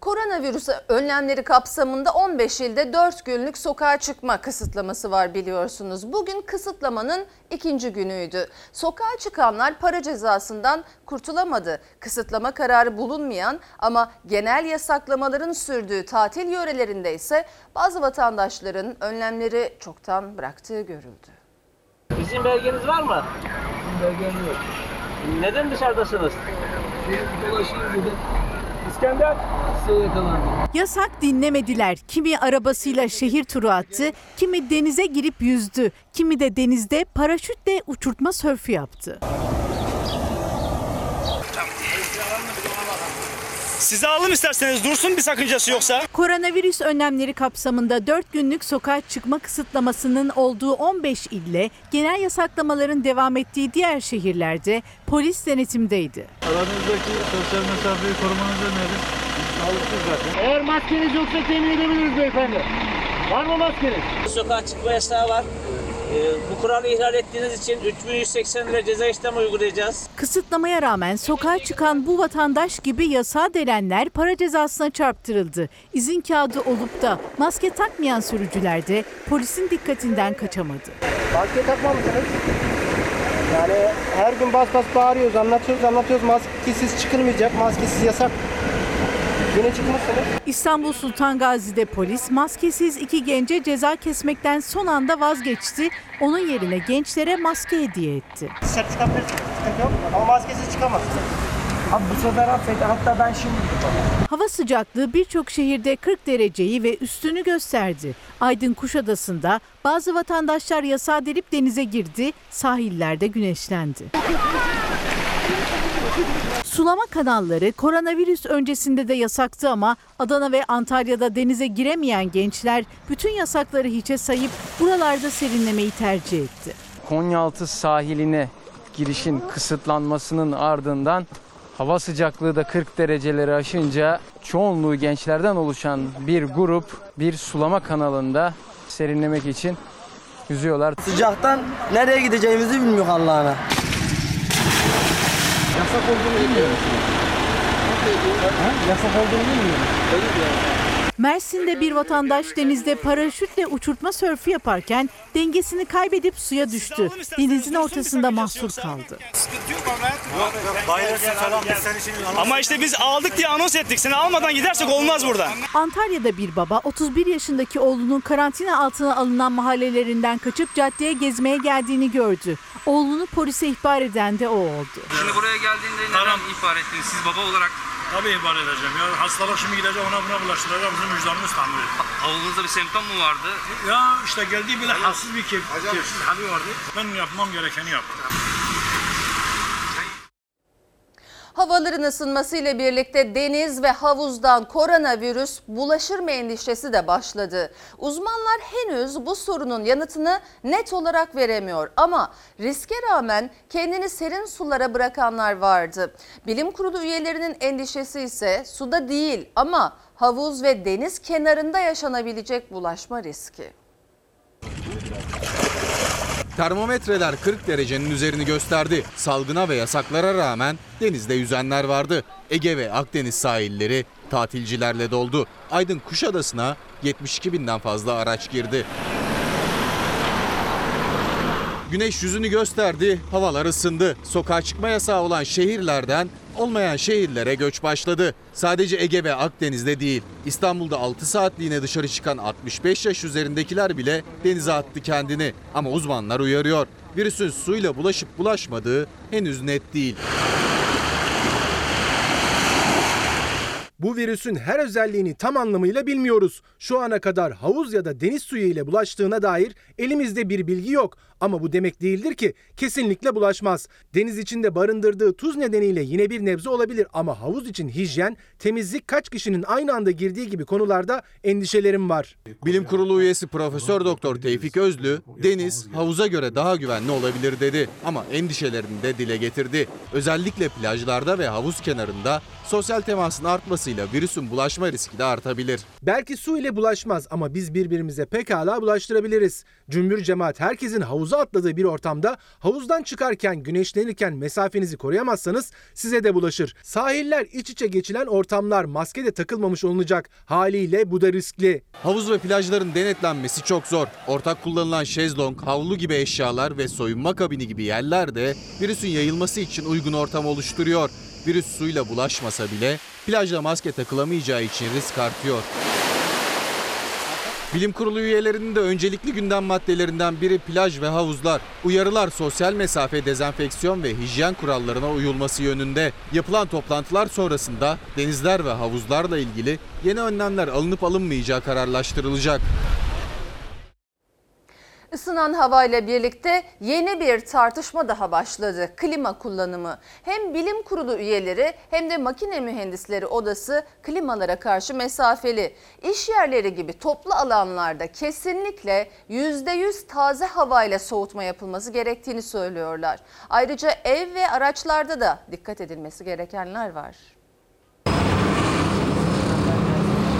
Koronavirüs önlemleri kapsamında 15 ilde 4 günlük sokağa çıkma kısıtlaması var biliyorsunuz. Bugün kısıtlamanın ikinci günüydü. Sokağa çıkanlar para cezasından kurtulamadı. Kısıtlama kararı bulunmayan ama genel yasaklamaların sürdüğü tatil yörelerinde ise bazı vatandaşların önlemleri çoktan bıraktığı görüldü. İzin belgeniz var mı? Belgem yok. Neden dışarıdasınız? Dolaşayım dedim. İskender. Yasak dinlemediler. Kimi arabasıyla şehir turu attı, kimi denize girip yüzdü, kimi de denizde paraşütle uçurtma sörfü yaptı. Size alalım isterseniz dursun bir sakıncası yoksa. Koronavirüs önlemleri kapsamında 4 günlük sokağa çıkma kısıtlamasının olduğu 15 ille genel yasaklamaların devam ettiği diğer şehirlerde polis denetimdeydi. Aranızdaki sosyal mesafeyi korumanız önerir. Sağlıklı zaten. Eğer maskeniz yoksa temin edebiliriz beyefendi. Var mı maskeniz? Sokağa çıkma yasağı var. Ee, bu kuralı ihlal ettiğiniz için 3180 lira ceza işlem uygulayacağız. Kısıtlamaya rağmen sokağa çıkan bu vatandaş gibi yasağa delenler para cezasına çarptırıldı. İzin kağıdı olup da maske takmayan sürücüler de polisin dikkatinden kaçamadı. Maske takmamışsınız. Yani her gün bas bas bağırıyoruz, anlatıyoruz, anlatıyoruz. Maskesiz çıkılmayacak, maskesiz yasak Güne çıkmışsınız. İstanbul Sultan Gazi'de polis maskesiz iki gence ceza kesmekten son anda vazgeçti. Onun yerine gençlere maske hediye etti. Dışarı çıkabilir sıkıntı yok ama maskesiz çıkamazsın. Abi bu sefer affet. Hatta ben şimdi Hava sıcaklığı birçok şehirde 40 dereceyi ve üstünü gösterdi. Aydın Kuşadası'nda bazı vatandaşlar yasağı delip denize girdi, sahillerde güneşlendi. Sulama kanalları koronavirüs öncesinde de yasaktı ama Adana ve Antalya'da denize giremeyen gençler bütün yasakları hiçe sayıp buralarda serinlemeyi tercih etti. Konyaaltı sahiline girişin kısıtlanmasının ardından hava sıcaklığı da 40 dereceleri aşınca çoğunluğu gençlerden oluşan bir grup bir sulama kanalında serinlemek için yüzüyorlar. Sıcaktan nereye gideceğimizi bilmiyor Allah'ına. Yasak olduğunu bilmiyor musunuz? Yasak olduğunu bilmiyorum. Mersin'de bir vatandaş denizde paraşütle uçurtma sörfü yaparken dengesini kaybedip suya düştü. Denizin ortasında mahsur kaldı. Ama işte biz aldık diye anons ettik. Seni almadan gidersek olmaz burada. Antalya'da bir baba 31 yaşındaki oğlunun karantina altına alınan mahallelerinden kaçıp caddeye gezmeye geldiğini gördü. Oğlunu polise ihbar eden de o oldu. Şimdi buraya geldiğinde neden ihbar ettiniz siz baba olarak? Tabii ihbar edeceğim. Ya hastalık şimdi gidecek ona buna bulaştıracak bizim vicdanımız tanıyor. Avlunuzda bir semptom mu vardı? Ya işte geldiği bile hassız bir kef, kefsiz hali vardı. Ben yapmam gerekeni yaptım. Havaların ısınmasıyla birlikte deniz ve havuzdan koronavirüs bulaşır mı endişesi de başladı. Uzmanlar henüz bu sorunun yanıtını net olarak veremiyor ama riske rağmen kendini serin sulara bırakanlar vardı. Bilim kurulu üyelerinin endişesi ise suda değil ama havuz ve deniz kenarında yaşanabilecek bulaşma riski. Termometreler 40 derecenin üzerini gösterdi. Salgına ve yasaklara rağmen denizde yüzenler vardı. Ege ve Akdeniz sahilleri tatilcilerle doldu. Aydın Kuşadası'na 72 binden fazla araç girdi. Güneş yüzünü gösterdi, havalar ısındı. Sokağa çıkma yasağı olan şehirlerden olmayan şehirlere göç başladı. Sadece Ege ve Akdeniz'de değil, İstanbul'da 6 saatliğine dışarı çıkan 65 yaş üzerindekiler bile denize attı kendini. Ama uzmanlar uyarıyor, virüsün suyla bulaşıp bulaşmadığı henüz net değil. Bu virüsün her özelliğini tam anlamıyla bilmiyoruz. Şu ana kadar havuz ya da deniz suyu ile bulaştığına dair elimizde bir bilgi yok. Ama bu demek değildir ki kesinlikle bulaşmaz. Deniz içinde barındırdığı tuz nedeniyle yine bir nebze olabilir ama havuz için hijyen, temizlik kaç kişinin aynı anda girdiği gibi konularda endişelerim var. Bilim Kurulu üyesi Profesör Doktor Tevfik Özlü, deniz havuza göre daha güvenli olabilir dedi ama endişelerini de dile getirdi. Özellikle plajlarda ve havuz kenarında sosyal temasın artmasıyla virüsün bulaşma riski de artabilir. Belki su ile bulaşmaz ama biz birbirimize pekala bulaştırabiliriz. Cümbür cemaat herkesin havuza atladığı bir ortamda havuzdan çıkarken güneşlenirken mesafenizi koruyamazsanız size de bulaşır. Sahiller iç içe geçilen ortamlar maske de takılmamış olunacak. Haliyle bu da riskli. Havuz ve plajların denetlenmesi çok zor. Ortak kullanılan şezlong, havlu gibi eşyalar ve soyunma kabini gibi yerler de virüsün yayılması için uygun ortam oluşturuyor. Virüs suyla bulaşmasa bile plajda maske takılamayacağı için risk artıyor. Bilim kurulu üyelerinin de öncelikli gündem maddelerinden biri plaj ve havuzlar. Uyarılar sosyal mesafe, dezenfeksiyon ve hijyen kurallarına uyulması yönünde. Yapılan toplantılar sonrasında denizler ve havuzlarla ilgili yeni önlemler alınıp alınmayacağı kararlaştırılacak. Isınan havayla birlikte yeni bir tartışma daha başladı. Klima kullanımı. Hem bilim kurulu üyeleri hem de makine mühendisleri odası klimalara karşı mesafeli. İş yerleri gibi toplu alanlarda kesinlikle %100 taze havayla soğutma yapılması gerektiğini söylüyorlar. Ayrıca ev ve araçlarda da dikkat edilmesi gerekenler var.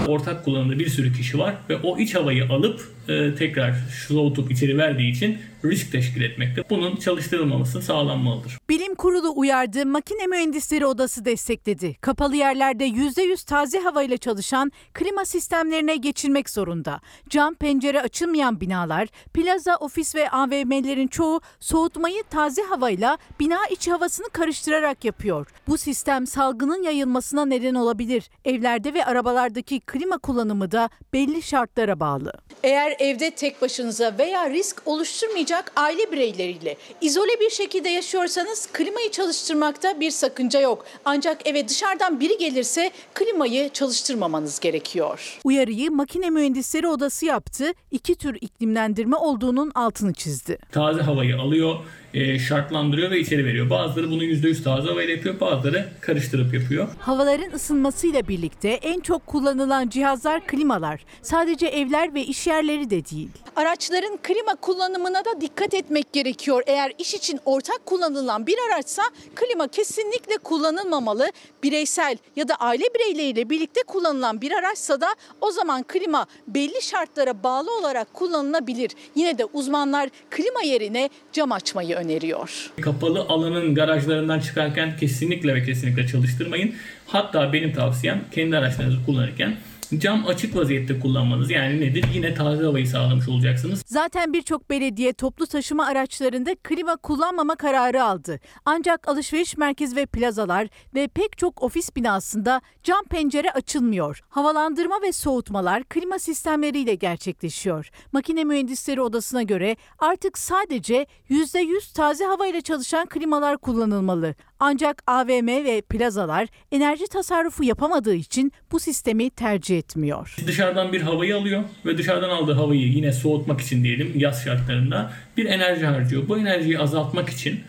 Ortak kullanımda bir sürü kişi var ve o iç havayı alıp e, tekrar soğutup içeri verdiği için risk teşkil etmekte. Bunun çalıştırılmaması sağlanmalıdır. Bilim Kurulu uyardı, Makine Mühendisleri Odası destekledi. Kapalı yerlerde %100 taze havayla çalışan klima sistemlerine geçilmek zorunda. Cam pencere açılmayan binalar, plaza, ofis ve AVM'lerin çoğu soğutmayı taze havayla bina içi havasını karıştırarak yapıyor. Bu sistem salgının yayılmasına neden olabilir. Evlerde ve arabalardaki klima kullanımı da belli şartlara bağlı. Eğer evde tek başınıza veya risk oluşturmayacak aile bireyleriyle izole bir şekilde yaşıyorsanız klimayı çalıştırmakta bir sakınca yok. Ancak eve dışarıdan biri gelirse klimayı çalıştırmamanız gerekiyor. Uyarıyı Makine Mühendisleri Odası yaptı. İki tür iklimlendirme olduğunun altını çizdi. Taze havayı alıyor, e, şartlandırıyor ve içeri veriyor. Bazıları bunu %100 taze havayla yapıyor, bazıları karıştırıp yapıyor. Havaların ısınmasıyla birlikte en çok kullanılan cihazlar klimalar. Sadece evler ve iş yerleri de değil. Araçların klima kullanımına da dikkat etmek gerekiyor. Eğer iş için ortak kullanılan bir araçsa klima kesinlikle kullanılmamalı. Bireysel ya da aile bireyleriyle birlikte kullanılan bir araçsa da o zaman klima belli şartlara bağlı olarak kullanılabilir. Yine de uzmanlar klima yerine cam açmayı öneriyor. Kapalı alanın garajlarından çıkarken kesinlikle ve kesinlikle çalıştırmayın. Hatta benim tavsiyem kendi araçlarınızı kullanırken cam açık vaziyette kullanmanız. Yani nedir? Yine taze havayı sağlamış olacaksınız. Zaten birçok belediye toplu taşıma araçlarında klima kullanmama kararı aldı. Ancak alışveriş merkez ve plazalar ve pek çok ofis binasında cam pencere açılmıyor. Havalandırma ve soğutmalar klima sistemleriyle gerçekleşiyor. Makine Mühendisleri Odası'na göre artık sadece %100 taze havayla çalışan klimalar kullanılmalı. Ancak AVM ve plazalar enerji tasarrufu yapamadığı için bu sistemi tercih etmiyor. Dışarıdan bir havayı alıyor ve dışarıdan aldığı havayı yine soğutmak için diyelim yaz şartlarında bir enerji harcıyor. Bu enerjiyi azaltmak için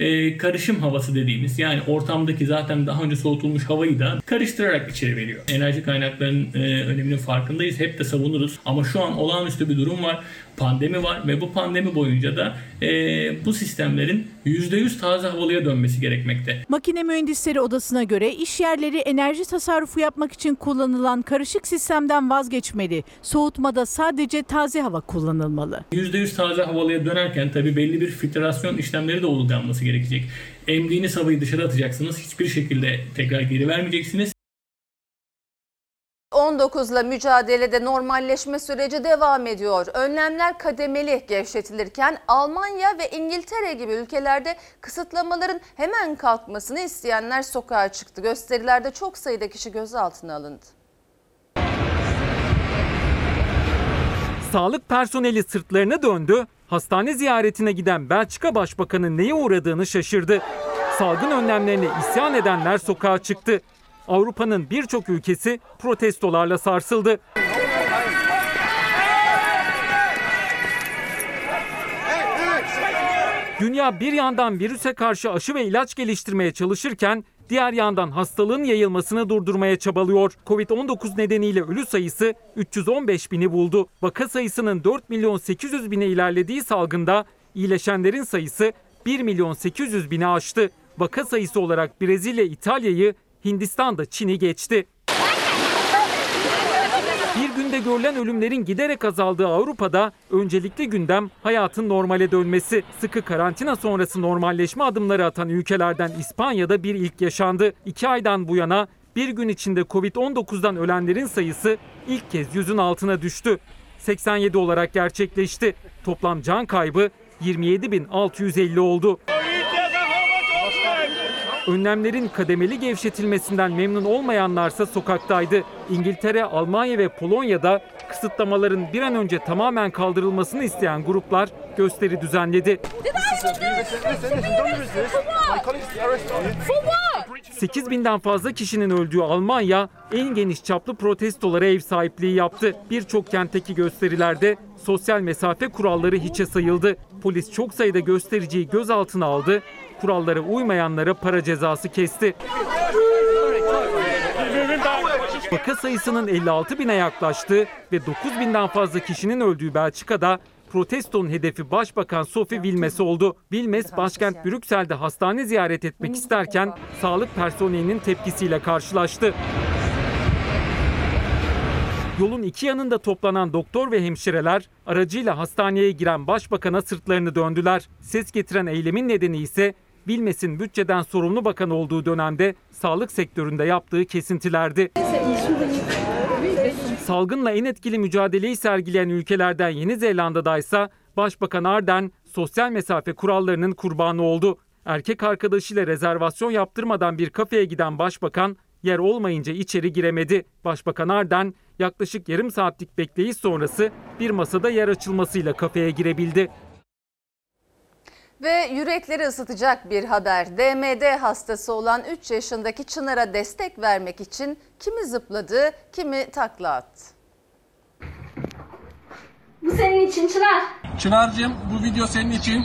e, karışım havası dediğimiz yani ortamdaki zaten daha önce soğutulmuş havayı da karıştırarak içeri veriyor. Enerji kaynaklarının e, öneminin farkındayız. Hep de savunuruz. Ama şu an olağanüstü bir durum var. Pandemi var ve bu pandemi boyunca da e, bu sistemlerin %100 taze havalıya dönmesi gerekmekte. Makine Mühendisleri Odası'na göre iş yerleri enerji tasarrufu yapmak için kullanılan karışık sistemden vazgeçmeli. Soğutmada sadece taze hava kullanılmalı. %100 taze havalıya dönerken tabii belli bir filtrasyon işlemleri de uygulanması gerekecek. Emdiğiniz havayı dışarı atacaksınız. Hiçbir şekilde tekrar geri vermeyeceksiniz. 19'la mücadelede normalleşme süreci devam ediyor. Önlemler kademeli gevşetilirken Almanya ve İngiltere gibi ülkelerde kısıtlamaların hemen kalkmasını isteyenler sokağa çıktı. Gösterilerde çok sayıda kişi gözaltına alındı. Sağlık personeli sırtlarına döndü, hastane ziyaretine giden Belçika Başbakanı neye uğradığını şaşırdı. Salgın önlemlerine isyan edenler sokağa çıktı. Avrupa'nın birçok ülkesi protestolarla sarsıldı. Dünya bir yandan virüse karşı aşı ve ilaç geliştirmeye çalışırken diğer yandan hastalığın yayılmasını durdurmaya çabalıyor. Covid-19 nedeniyle ölü sayısı 315 bini buldu. Vaka sayısının 4 milyon 800 bine ilerlediği salgında iyileşenlerin sayısı 1 milyon 800 bini aştı. Vaka sayısı olarak Brezilya İtalya'yı Hindistan da Çin'i geçti. Bir günde görülen ölümlerin giderek azaldığı Avrupa'da öncelikli gündem hayatın normale dönmesi. Sıkı karantina sonrası normalleşme adımları atan ülkelerden İspanya'da bir ilk yaşandı. İki aydan bu yana bir gün içinde Covid-19'dan ölenlerin sayısı ilk kez yüzün altına düştü. 87 olarak gerçekleşti. Toplam can kaybı 27.650 oldu. Önlemlerin kademeli gevşetilmesinden memnun olmayanlarsa sokaktaydı. İngiltere, Almanya ve Polonya'da kısıtlamaların bir an önce tamamen kaldırılmasını isteyen gruplar gösteri düzenledi. 8 binden fazla kişinin öldüğü Almanya en geniş çaplı protestolara ev sahipliği yaptı. Birçok kentteki gösterilerde sosyal mesafe kuralları hiçe sayıldı. Polis çok sayıda göstericiyi gözaltına aldı. Kurallara uymayanlara para cezası kesti. Vaka sayısının 56 bine yaklaştığı ve 9 binden fazla kişinin öldüğü Belçika'da protestonun hedefi Başbakan Sophie Wilmes oldu. Wilmes başkent Brüksel'de hastane ziyaret etmek isterken sağlık personelinin tepkisiyle karşılaştı. Yolun iki yanında toplanan doktor ve hemşireler aracıyla hastaneye giren başbakana sırtlarını döndüler. Ses getiren eylemin nedeni ise Bilmes'in bütçeden sorumlu bakan olduğu dönemde sağlık sektöründe yaptığı kesintilerdi. Salgınla en etkili mücadeleyi sergileyen ülkelerden Yeni Zelanda'da ise Başbakan Ardern sosyal mesafe kurallarının kurbanı oldu. Erkek arkadaşıyla rezervasyon yaptırmadan bir kafeye giden başbakan yer olmayınca içeri giremedi. Başbakan Ardern yaklaşık yarım saatlik bekleyiş sonrası bir masada yer açılmasıyla kafeye girebildi. Ve yürekleri ısıtacak bir haber. DMD hastası olan 3 yaşındaki Çınar'a destek vermek için kimi zıpladı, kimi takla attı. Bu senin için Çınar. Çınar'cığım bu video senin için.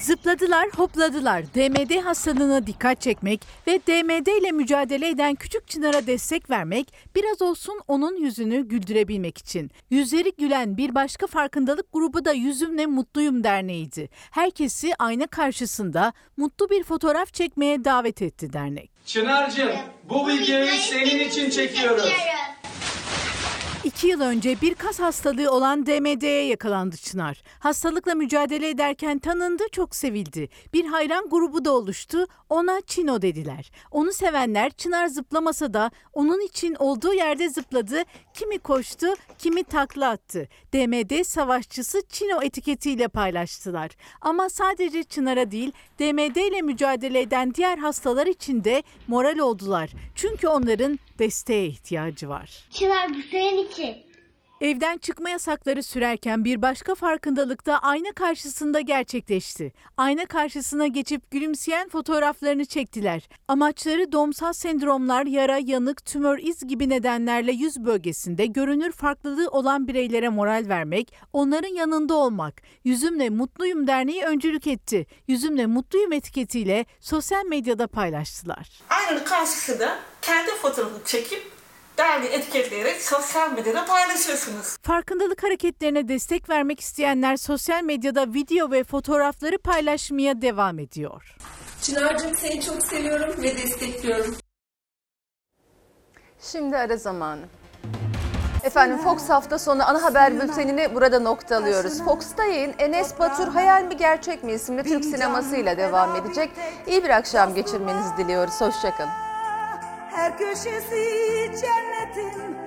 Zıpladılar, hopladılar. DMD hastalığına dikkat çekmek ve DMD ile mücadele eden küçük Çınar'a destek vermek, biraz olsun onun yüzünü güldürebilmek için. Yüzleri gülen bir başka farkındalık grubu da Yüzümle Mutluyum Derneği'ydi. Herkesi ayna karşısında mutlu bir fotoğraf çekmeye davet etti dernek. Çınar'cığım bu videoyu senin için çekiyoruz. İki yıl önce bir kas hastalığı olan DMD'ye yakalandı Çınar. Hastalıkla mücadele ederken tanındı, çok sevildi. Bir hayran grubu da oluştu, ona Çino dediler. Onu sevenler Çınar zıplamasa da onun için olduğu yerde zıpladı, kimi koştu, kimi takla attı. DMD savaşçısı Çino etiketiyle paylaştılar. Ama sadece Çınar'a değil, DMD ile mücadele eden diğer hastalar için de moral oldular. Çünkü onların desteğe ihtiyacı var. Çınar bu senin için. Evden çıkma yasakları sürerken bir başka farkındalık da ayna karşısında gerçekleşti. Ayna karşısına geçip gülümseyen fotoğraflarını çektiler. Amaçları domsal sendromlar, yara, yanık, tümör, iz gibi nedenlerle yüz bölgesinde görünür farklılığı olan bireylere moral vermek, onların yanında olmak. Yüzümle Mutluyum Derneği öncülük etti. Yüzümle Mutluyum etiketiyle sosyal medyada paylaştılar. Aynanın karşısında kendi fotoğrafını çekip dergi etiketleyerek sosyal medyada paylaşıyorsunuz. Farkındalık hareketlerine destek vermek isteyenler sosyal medyada video ve fotoğrafları paylaşmaya devam ediyor. Çınar'cığım seni çok seviyorum ve destekliyorum. Şimdi ara zamanı. Efendim Fox hafta sonu ana haber bültenini burada noktalıyoruz. Fox'ta yayın Enes Batur Hayal mi Gerçek mi isimli Türk sinemasıyla devam edecek. İyi bir akşam geçirmenizi diliyoruz. Hoşçakalın. Her köşesi cennetin